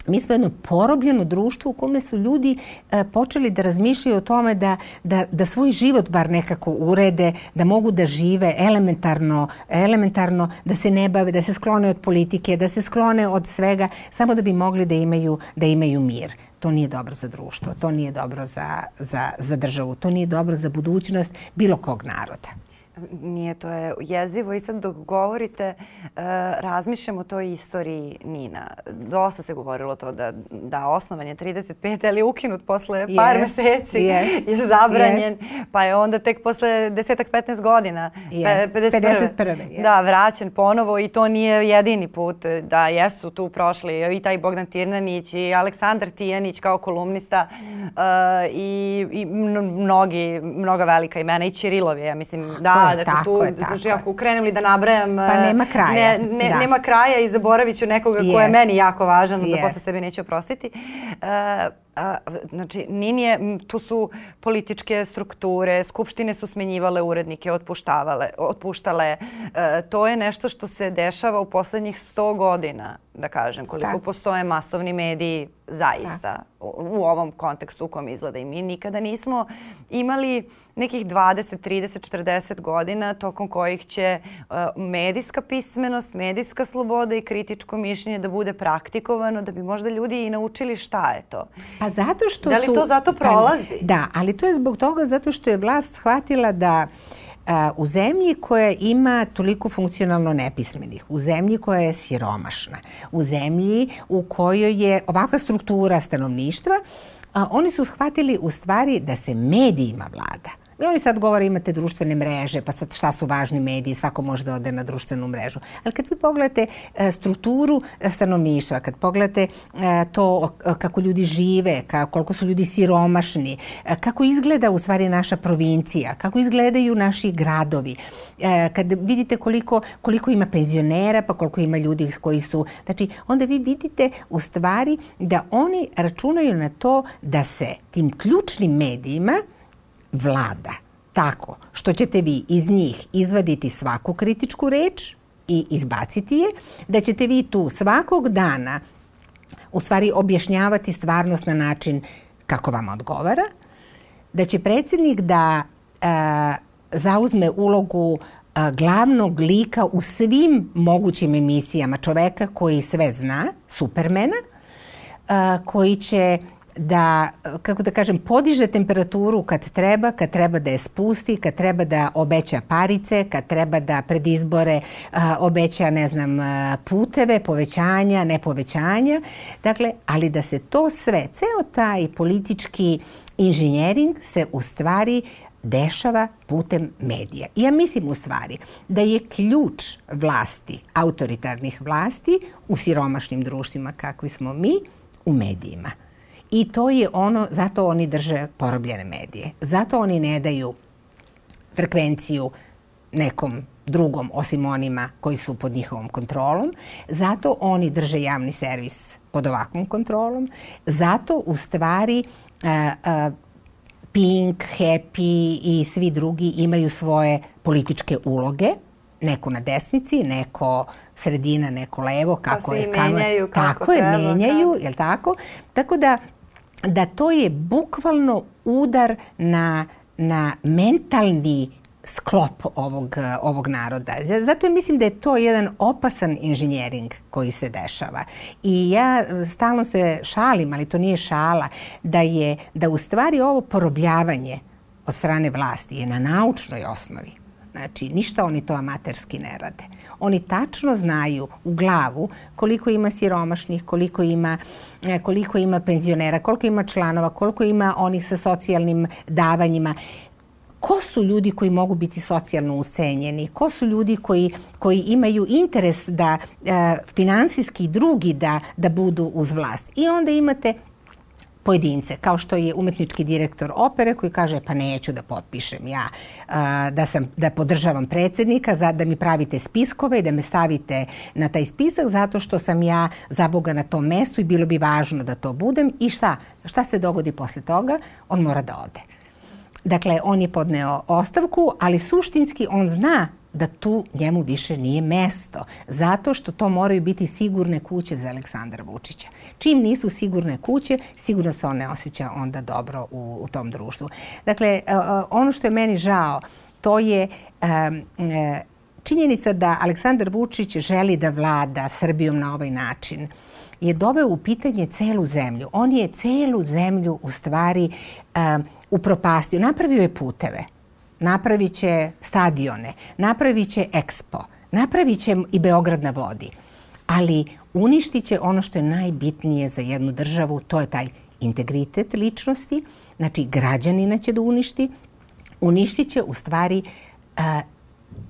Speaker 1: mi smo jedno porobljeno društvo u kome su ljudi e, počeli da razmišljaju o tome da, da, da svoj život bar nekako urede, da mogu da žive elementarno, elementarno, da se ne bave, da se sklone od politike, da se sklone od svega, samo da bi mogli da imaju, da imaju mir. To nije dobro za društvo, to nije dobro za, za, za državu, to nije dobro za budućnost bilo kog naroda.
Speaker 2: Nije, to je jezivo i sad dok govorite uh, razmišljam o toj istoriji Nina. Dosta se govorilo to da, da osnovan je 35. ali je ukinut posle yes. par meseci yes. je zabranjen yes. pa je onda tek posle desetak 15 godina
Speaker 1: yes. 51. 51.
Speaker 2: Yes. Da, vraćen ponovo i to nije jedini put da jesu tu prošli i taj Bogdan Tirnanić i Aleksandar Tijanić kao kolumnista uh, i, i mnogi, mnoga velika imena i Čirilov je, ja mislim, da,
Speaker 1: Da, dakle, tako tu, je, tako
Speaker 2: znači, ako krenuli li da nabrajam...
Speaker 1: Pa eh, nema kraja.
Speaker 2: Ne, ne, da. Nema kraja i zaboravit ću nekoga yes. ko je meni jako važan, yes. da posle sebe neću oprostiti. Uh, a, znači, nije, tu su političke strukture, skupštine su smenjivale urednike, otpuštavale, otpuštale. E, to je nešto što se dešava u poslednjih 100 godina, da kažem, koliko tak. postoje masovni mediji zaista u, u ovom kontekstu u kom izgleda. I mi nikada nismo imali nekih 20, 30, 40 godina tokom kojih će uh, medijska pismenost, medijska sloboda i kritičko mišljenje da bude praktikovano, da bi možda ljudi i naučili šta je to.
Speaker 1: Pa zato što
Speaker 2: Da li
Speaker 1: su,
Speaker 2: to zato prolazi?
Speaker 1: Pa, da, ali to je zbog toga zato što je vlast shvatila da a, u zemlji koja ima toliko funkcionalno nepismenih, u zemlji koja je siromašna, u zemlji u kojoj je ovakva struktura stanovništva, a, oni su shvatili u stvari da se medijima vlada I oni sad govore imate društvene mreže, pa sad šta su važni mediji, svako može da ode na društvenu mrežu. Ali kad vi pogledate e, strukturu e, stanovništva, kad pogledate e, to kako ljudi žive, koliko su ljudi siromašni, kako izgleda u stvari naša provincija, kako izgledaju naši gradovi, kad vidite koliko, koliko ima penzionera, pa koliko ima ljudi koji su, znači onda vi vidite u stvari da oni računaju na to da se tim ključnim medijima vlada. Tako što ćete vi iz njih izvaditi svaku kritičku reč i izbaciti je, da ćete vi tu svakog dana u stvari objašnjavati stvarnost na način kako vam odgovara, da će predsednik da e, zauzme ulogu a, glavnog lika u svim mogućim emisijama čoveka koji sve zna, supermena, a, koji će da, kako da kažem, podiže temperaturu kad treba, kad treba da je spusti, kad treba da obeća parice, kad treba da pred izbore a, obeća, ne znam, puteve, povećanja, ne povećanja. Dakle, ali da se to sve, ceo taj politički inženjering se u stvari dešava putem medija. Ja mislim u stvari da je ključ vlasti, autoritarnih vlasti u siromašnim društvima kakvi smo mi, u medijima I to je ono, zato oni drže porobljene medije. Zato oni ne daju frekvenciju nekom drugom osim onima koji su pod njihovom kontrolom. Zato oni drže javni servis pod ovakvom kontrolom. Zato u stvari a, e, Pink, Happy i svi drugi imaju svoje političke uloge neko na desnici, neko sredina, neko levo,
Speaker 2: pa
Speaker 1: kako
Speaker 2: pa je menjaju kako
Speaker 1: tako
Speaker 2: treba,
Speaker 1: je menjaju, kad... je tako? Tako da da to je bukvalno udar na na mentalni sklop ovog, ovog naroda. Zato mislim da je to jedan opasan inženjering koji se dešava. I ja stalno se šalim, ali to nije šala, da je da u stvari ovo porobljavanje od strane vlasti je na naučnoj osnovi. Znači, ništa oni to amaterski ne rade. Oni tačno znaju u glavu koliko ima siromašnih, koliko ima, koliko ima penzionera, koliko ima članova, koliko ima onih sa socijalnim davanjima ko su ljudi koji mogu biti socijalno ucenjeni, ko su ljudi koji, koji imaju interes da e, finansijski drugi da, da budu uz vlast. I onda imate pojedince, kao što je umetnički direktor opere koji kaže pa neću da potpišem ja da sam da podržavam predsednika za da mi pravite spiskove i da me stavite na taj spisak zato što sam ja za Boga na tom mestu i bilo bi važno da to budem. I šta? Šta se dogodi posle toga? On mora da ode. Dakle, on je podneo ostavku, ali suštinski on zna da tu njemu više nije mesto, zato što to moraju biti sigurne kuće za Aleksandra Vučića. Čim nisu sigurne kuće, sigurno se on ne osjeća onda dobro u, u tom društvu. Dakle, e, e, ono što je meni žao, to je um, činjenica da Aleksandar Vučić želi da vlada Srbijom na ovaj način je doveo u pitanje celu zemlju. On je celu zemlju u stvari um, upropastio. Napravio je puteve, napravit će stadione, napravit će ekspo, napravit i Beograd na vodi. Ali uništit će ono što je najbitnije za jednu državu, to je taj integritet ličnosti, znači građanina će da uništi, uništit će u stvari uh,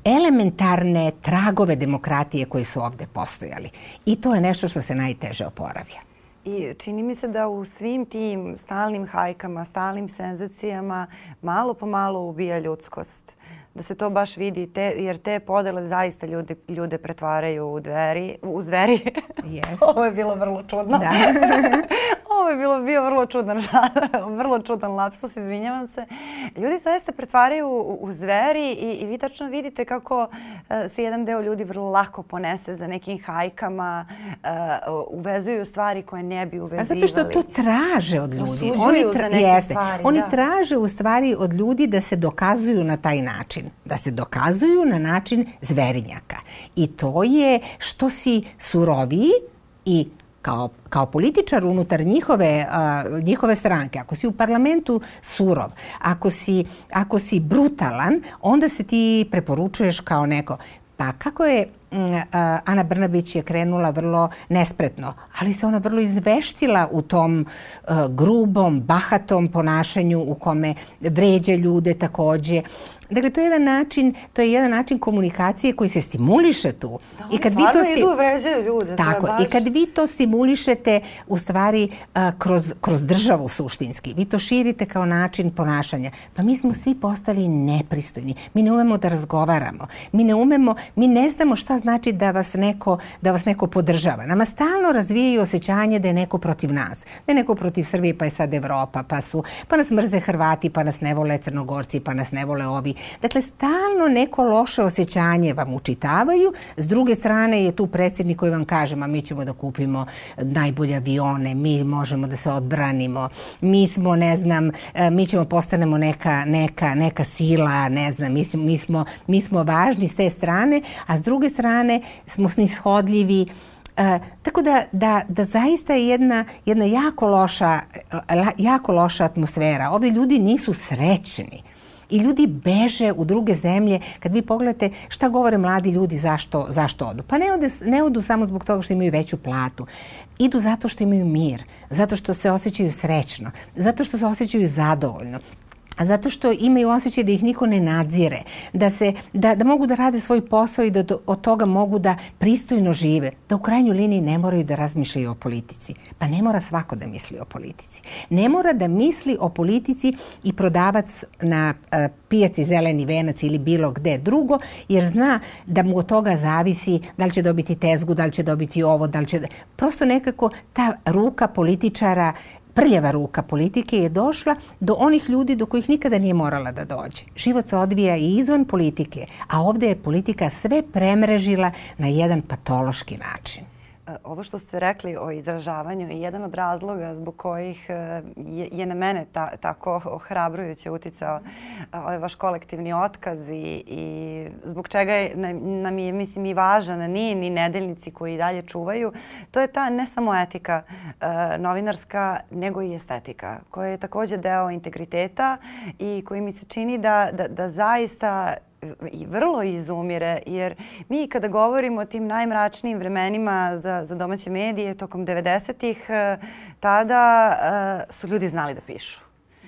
Speaker 1: elementarne tragove demokratije koji su ovde postojali. I to je nešto što se najteže oporavlja.
Speaker 2: I čini mi se da u svim tim stalnim hajkama, stalnim senzacijama malo po malo ubija ljudskost. Da se to baš vidi, te, jer te podele zaista ljude, ljude pretvaraju u, dveri, u zveri.
Speaker 1: Yes.
Speaker 2: Ovo je bilo vrlo čudno.
Speaker 1: Da.
Speaker 2: Ovo je bilo, bio vrlo čudan, vrlo čudan lapsus, izvinjavam se. Ljudi zaista pretvaraju u, u zveri i, i vi tačno vidite kako uh, se jedan deo ljudi vrlo lako ponese za nekim hajkama, uh, uvezuju stvari koje ne bi uvezivali.
Speaker 1: A zato što to traže od ljudi.
Speaker 2: Osuđuju Oni tra za neke jeste. stvari.
Speaker 1: Oni da. traže u stvari od ljudi da se dokazuju na taj način. Da se dokazuju na način zverinjaka. I to je što si suroviji i kao, kao političar unutar njihove, uh, njihove stranke, ako si u parlamentu surov, ako si, ako si brutalan, onda se ti preporučuješ kao neko. Pa kako je Ana Brnabić je krenula vrlo nespretno, ali se ona vrlo izveštila u tom grubom, bahatom ponašanju u kome vređa ljude takođe. Dakle, to je jedan način, to je jedan način komunikacije koji se stimuliše tu.
Speaker 2: Da, I kad vi to sti... idu vređaju ljude.
Speaker 1: Tako, baš... i kad vi to stimulišete u stvari uh, kroz, kroz državu suštinski, vi to širite kao način ponašanja. Pa mi smo svi postali nepristojni. Mi ne umemo da razgovaramo. Mi ne umemo, mi ne znamo šta znači da vas neko, da vas neko podržava. Nama stalno razvijaju osjećanje da je neko protiv nas. Da je neko protiv Srbije pa je sad Evropa, pa su, pa nas mrze Hrvati, pa nas ne vole Crnogorci, pa nas ne vole ovi. Dakle, stalno neko loše osjećanje vam učitavaju. S druge strane je tu predsjednik koji vam kaže, ma mi ćemo da kupimo najbolje avione, mi možemo da se odbranimo, mi smo, ne znam, e, mi ćemo postanemo neka, neka, neka sila, ne znam, mi smo, mi smo, mi smo važni s te strane, a s druge strane smo snishodljivi, E, tako da, da, da zaista je jedna, jedna jako, loša, jako loša atmosfera. Ovde ljudi nisu srećni. I ljudi beže u druge zemlje. Kad vi pogledate šta govore mladi ljudi zašto, zašto odu. Pa ne, ode, ne odu samo zbog toga što imaju veću platu. Idu zato što imaju mir, zato što se osjećaju srećno, zato što se osjećaju zadovoljno. A zato što imaju osjećaj da ih niko ne nadzire, da, se, da, da mogu da rade svoj posao i da do, od toga mogu da pristojno žive, da u krajnjoj liniji ne moraju da razmišljaju o politici. Pa ne mora svako da misli o politici. Ne mora da misli o politici i prodavac na uh, pijaci zeleni venac ili bilo gde drugo, jer zna da mu od toga zavisi da li će dobiti tezgu, da li će dobiti ovo, da li će... Prosto nekako ta ruka političara prljava ruka politike je došla do onih ljudi do kojih nikada nije morala da dođe. Život se odvija i izvan politike, a ovde je politika sve premrežila na jedan patološki način.
Speaker 2: E, ovo što ste rekli o izražavanju je jedan od razloga zbog kojih e, je, na mene ta, tako ohrabrujuće uticao e, ovaj vaš kolektivni otkaz i, i zbog čega je, nam je mislim i važan ni ni nedeljnici koji dalje čuvaju. To je ta ne samo etika novinarska nego i estetika koja je takođe deo integriteta i koji mi se čini da, da, da zaista i vrlo izumire jer mi kada govorimo o tim najmračnijim vremenima za, za domaće medije tokom 90-ih, eh, tada uh, su ljudi znali da pišu.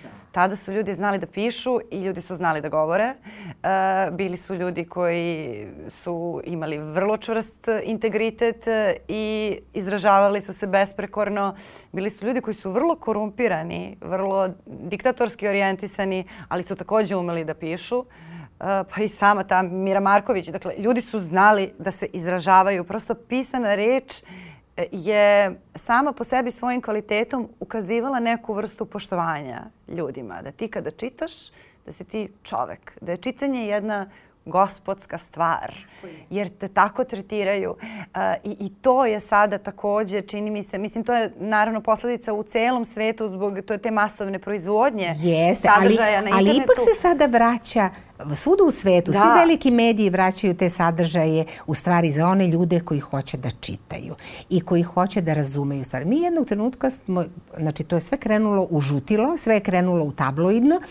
Speaker 2: Da. Tada su ljudi znali da pišu i ljudi su znali da govore. Uh, bili su ljudi koji su imali vrlo čvrst integritet i izražavali su se besprekorno. Bili su ljudi koji su vrlo korumpirani, vrlo diktatorski orijentisani, ali su takođe umeli da pišu. Uh, pa i sama ta Mira Marković. Dakle, ljudi su znali da se izražavaju. Prosto pisana reč e, je sama po sebi svojim kvalitetom ukazivala neku vrstu poštovanja ljudima. Da ti kada čitaš, da si ti čovek. Da je čitanje jedna gospodska stvar, jer te tako tretiraju. Uh, i, I to je sada takođe, čini mi se, mislim, to je naravno posledica u celom svetu zbog to je te masovne proizvodnje
Speaker 1: Jeste, sadržaja ali, na internetu. Ali ipak se sada vraća svuda u svetu, da. svi veliki mediji vraćaju te sadržaje u stvari za one ljude koji hoće da čitaju i koji hoće da razumeju stvari. Mi jednog trenutka smo, znači to je sve krenulo u žutilo, sve je krenulo u tabloidno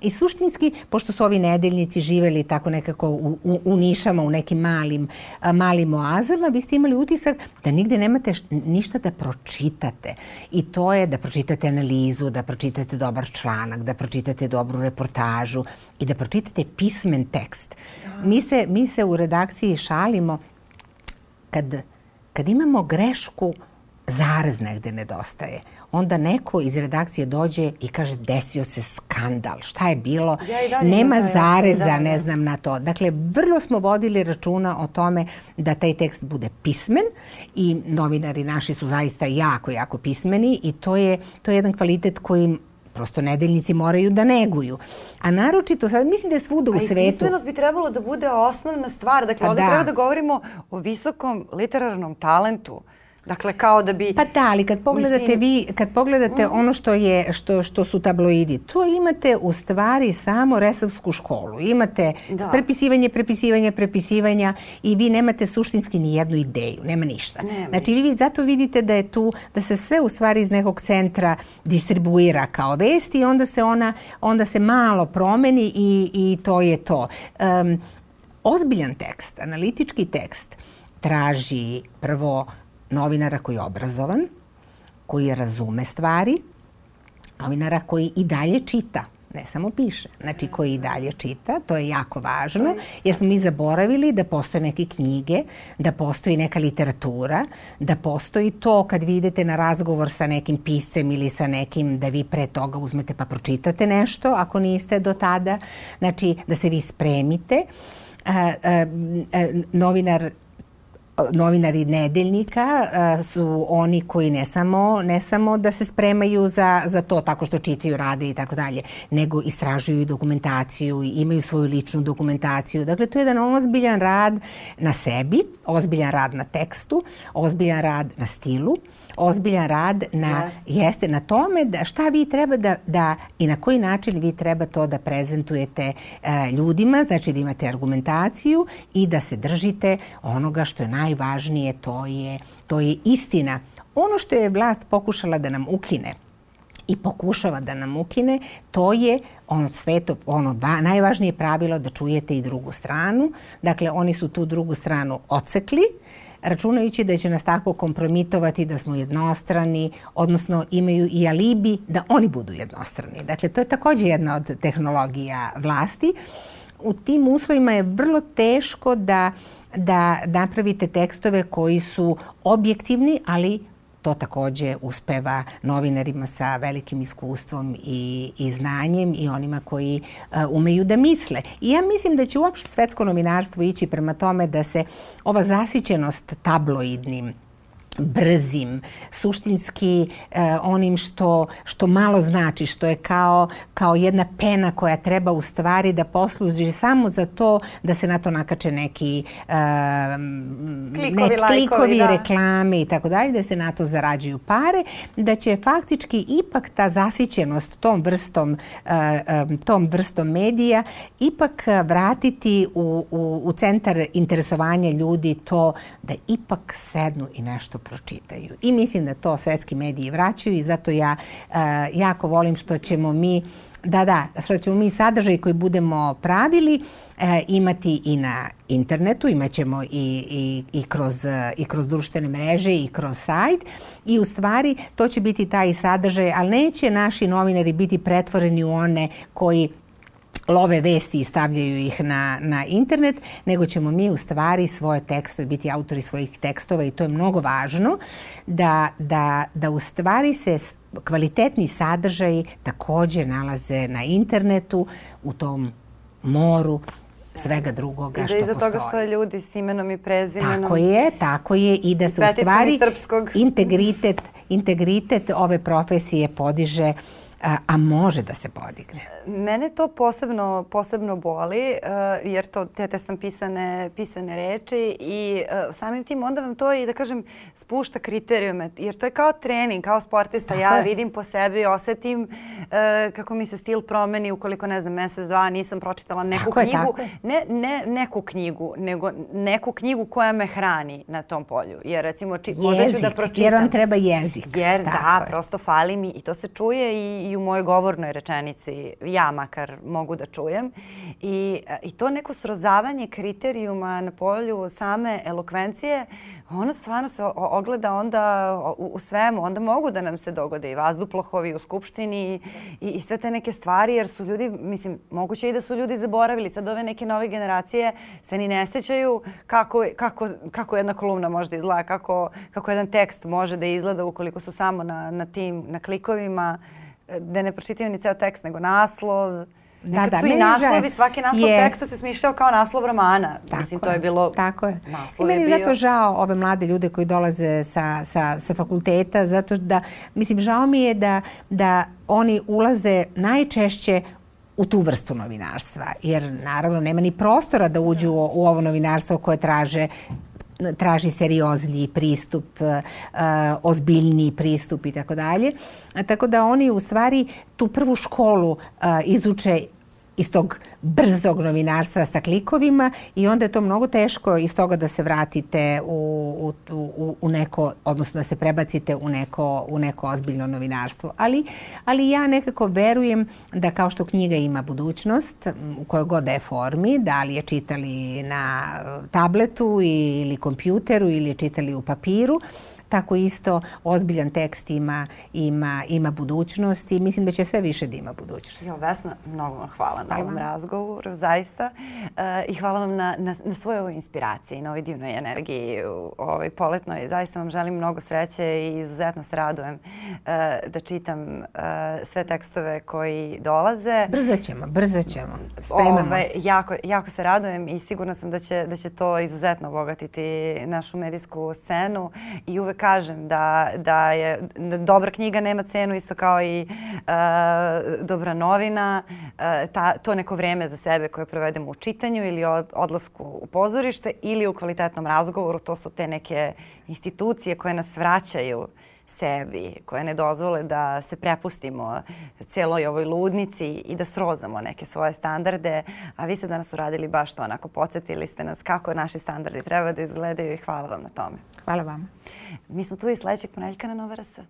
Speaker 1: i suštinski, pošto su ovi nedeljnici živeli tako nekako u, u, u nišama, u nekim malim, a, malim oazama, vi ste imali utisak da nigde nemate ništa da pročitate. I to je da pročitate analizu, da pročitate dobar članak, da pročitate dobru reportažu i da pročitate pismen tekst. Da. Mi, se, mi se u redakciji šalimo kad, kad imamo grešku zarez negde nedostaje. Onda neko iz redakcije dođe i kaže desio se skandal. Šta je bilo? Ja Nema zareza, da, ne znam na to. Dakle, vrlo smo vodili računa o tome da taj tekst bude pismen i novinari naši su zaista jako, jako pismeni i to je, to je jedan kvalitet kojim prosto nedeljnici moraju da neguju. A naročito, sad mislim da je svuda u svetu... A
Speaker 2: bi trebalo da bude osnovna stvar. Dakle, pa ovde da. treba da govorimo o visokom literarnom talentu. Dakle, kao da bi...
Speaker 1: Pa da, ali kad pogledate mislim... vi, kad pogledate mm. ono što je, što, što su tabloidi, to imate u stvari samo resavsku školu. Imate da. prepisivanje, prepisivanje, prepisivanja i vi nemate suštinski ni jednu ideju, nema ništa. Nema znači, vi zato vidite da je tu, da se sve u stvari iz nekog centra distribuira kao vest i onda se ona, onda se malo promeni i, i to je to. Um, ozbiljan tekst, analitički tekst, traži prvo novinara koji je obrazovan, koji razume stvari, novinara koji i dalje čita, ne samo piše, znači koji i dalje čita, to je jako važno, jer smo mi zaboravili da postoje neke knjige, da postoji neka literatura, da postoji to kad vi idete na razgovor sa nekim piscem ili sa nekim da vi pre toga uzmete pa pročitate nešto, ako niste do tada, znači da se vi spremite. Uh, uh, novinar novinari nedeljnika su oni koji ne samo, ne samo da se spremaju za, za to tako što čitaju, rade i tako dalje, nego istražuju dokumentaciju i imaju svoju ličnu dokumentaciju. Dakle, to je jedan ozbiljan rad na sebi, ozbiljan rad na tekstu, ozbiljan rad na stilu, ozbiljan rad na, yes. jeste na tome da šta vi treba da, da i na koji način vi treba to da prezentujete e, ljudima, znači da imate argumentaciju i da se držite onoga što je najvažnije, to je, to je istina. Ono što je vlast pokušala da nam ukine, i pokušava da nam ukine, to je ono sveto, ono ba, najvažnije pravilo da čujete i drugu stranu. Dakle, oni su tu drugu stranu ocekli računajući da će nas tako kompromitovati da smo jednostrani, odnosno imaju i alibi da oni budu jednostrani. Dakle, to je takođe jedna od tehnologija vlasti. U tim uslovima je vrlo teško da, da napravite tekstove koji su objektivni, ali to takođe uspeva novinarima sa velikim iskustvom i, i znanjem i onima koji uh, umeju da misle. I ja mislim da će uopšte svetsko novinarstvo ići prema tome da se ova zasićenost tabloidnim brzim, suštinski e, onim što, što malo znači, što je kao, kao jedna pena koja treba u stvari da posluži samo za to da se na to nakače neki e,
Speaker 2: klikovi,
Speaker 1: ne, klikovi
Speaker 2: da.
Speaker 1: reklame i tako dalje, da se na to zarađuju pare, da će faktički ipak ta zasićenost tom vrstom, e, e, tom vrstom medija ipak vratiti u, u, u centar interesovanja ljudi to da ipak sednu i nešto pročitaju. I mislim da to svetski mediji vraćaju i zato ja uh, jako volim što ćemo mi Da, da, što ćemo mi sadržaj koji budemo pravili e, imati i na internetu, imaćemo i, i, i, kroz, i kroz društvene mreže i kroz sajt i u stvari to će biti taj sadržaj, ali neće naši novinari biti pretvoreni u one koji love vesti i stavljaju ih na, na internet, nego ćemo mi u stvari svoje tekstove, biti autori svojih tekstova i to je mnogo važno, da, da, da u stvari se kvalitetni sadržaji takođe nalaze na internetu u tom moru svega drugoga što postoji. I da
Speaker 2: iza toga stoje ljudi s imenom i prezimenom.
Speaker 1: Tako je, tako je i da se u stvari integritet, integritet ove profesije podiže uh, a, može da se podigne.
Speaker 2: Mene to posebno, posebno boli, uh, jer to, te, te sam pisane, pisane reči i uh, samim tim onda vam to i da kažem spušta kriterijume, jer to je kao trening, kao sportista. Tako ja je. vidim po sebi, osetim uh, kako mi se stil promeni ukoliko, ne znam, mesec, dva nisam pročitala neku
Speaker 1: tako
Speaker 2: knjigu.
Speaker 1: Je,
Speaker 2: je. Ne, ne neku knjigu, nego neku knjigu koja me hrani na tom polju. Jer recimo, či, možda ću da pročitam.
Speaker 1: Jer vam treba jezik.
Speaker 2: Jer tako da, je. prosto fali mi i to se čuje i, i u mojoj govornoj rečenici, ja makar mogu da čujem. I, i to neko srozavanje kriterijuma na polju same elokvencije, ono stvarno se ogleda onda u, u svemu. Onda mogu da nam se dogode i vazduplohovi u Skupštini i, i sve te neke stvari, jer su ljudi, mislim, moguće i da su ljudi zaboravili. Sad ove neke nove generacije se ni ne sećaju kako, kako, kako jedna kolumna može da izgleda, kako, kako jedan tekst može da izgleda ukoliko su samo na, na tim, na klikovima da ne pročitaju ni ceo tekst, nego naslov. Da, Nekad da, su i naslovi, svaki naslov je. teksta se smišljao kao naslov romana. Tako Mislim, to je bilo...
Speaker 1: Tako je. I meni je bio... zato žao ove mlade ljude koji dolaze sa, sa, sa fakulteta, zato da, mislim, žao mi je da, da oni ulaze najčešće u tu vrstu novinarstva. Jer naravno nema ni prostora da uđu u, u ovo novinarstvo koje traže traži seriozniji pristup, uh, ozbiljniji pristup i tako dalje. Tako da oni u stvari tu prvu školu uh, izuče iz tog brzog novinarstva sa klikovima i onda je to mnogo teško iz toga da se vratite u, u, u, neko, odnosno da se prebacite u neko, u neko ozbiljno novinarstvo. Ali, ali ja nekako verujem da kao što knjiga ima budućnost, u kojoj god da je formi, da li je čitali na tabletu ili kompjuteru ili je čitali u papiru, tako isto ozbiljan tekst ima, ima, ima budućnost i mislim da će sve više da ima budućnost.
Speaker 2: Jo, Vesna, mnogo vam hvala na ovom razgovoru, zaista. E, I hvala vam na, na, na svojoj ovoj inspiraciji, na ovoj divnoj energiji u ovoj poletnoj. Zaista vam želim mnogo sreće i izuzetno se radujem e, da čitam e, sve tekstove koji dolaze.
Speaker 1: Brzo ćemo, brzo ćemo. Spremamo Ove, se.
Speaker 2: Jako, jako se radujem i sigurna sam da će, da će to izuzetno obogatiti našu medijsku scenu i uvek kažem da, da je dobra knjiga nema cenu isto kao i uh, dobra novina. Uh, ta, to neko vreme za sebe koje provedemo u čitanju ili od, odlasku u pozorište ili u kvalitetnom razgovoru. To su te neke institucije koje nas vraćaju sebi, koje ne dozvole da se prepustimo celoj ovoj ludnici i da srozamo neke svoje standarde. A vi ste danas uradili baš to, onako podsjetili ste nas kako naši standardi treba da izgledaju i hvala vam na tome.
Speaker 1: Hvala vam.
Speaker 2: Mi smo tu i sledećeg ponedeljka na Nova RS.